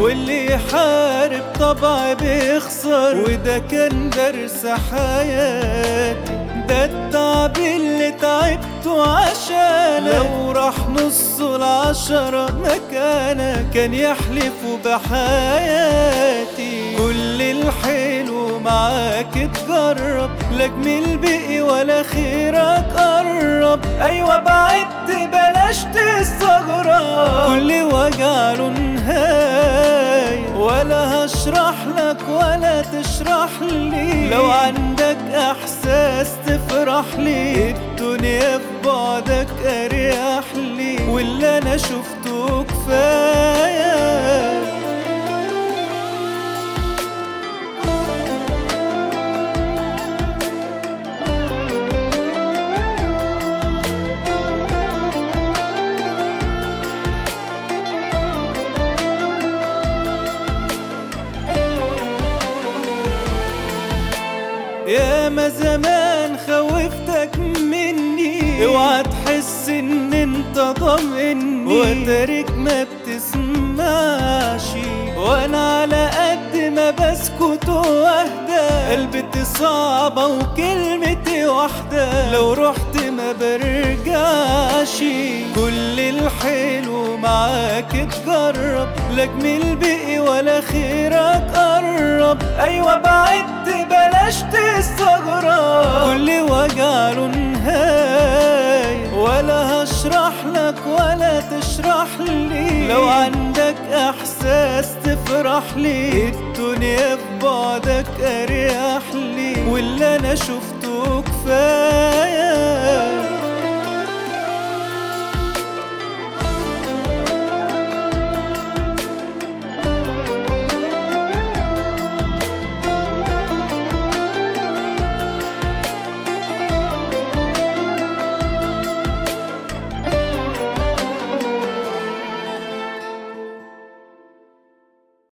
واللي يحارب طبع بيخسر. وده كان درس حياتي ده التعب اللي تعبته عشان لو راح نص العشرة مكانك كان يحلف بحياتي. كل الحلو معاك اتجرب لا جميل بقي ولا خيرك قرب. أيوه بعدت بلاش لك ولا تشرح لي. لو عندك إحساس تفرح لي. الدنيا في بعدك أريح لي. واللي أنا شفته كفاية. يا ما زمان خوفتك مني. اوعى تحس إن أنت ضامني. وترك ما بتسمعش وأنا على قد ما بسكت وأهدى. قلبتي صعبة وكلمتي واحدة. لو رحت ما برجعش كل الحلو معاك اتجرب. لا جميل بقي ولا خيرك قرب. أيوه بعدت بلاش تستغرب كل وجع نهاية ولا هشرح لك ولا تشرح لي. لو عندك إحساس تفرح لي الدنيا في بعدك أريح لي. واللي أنا شفته كفاية.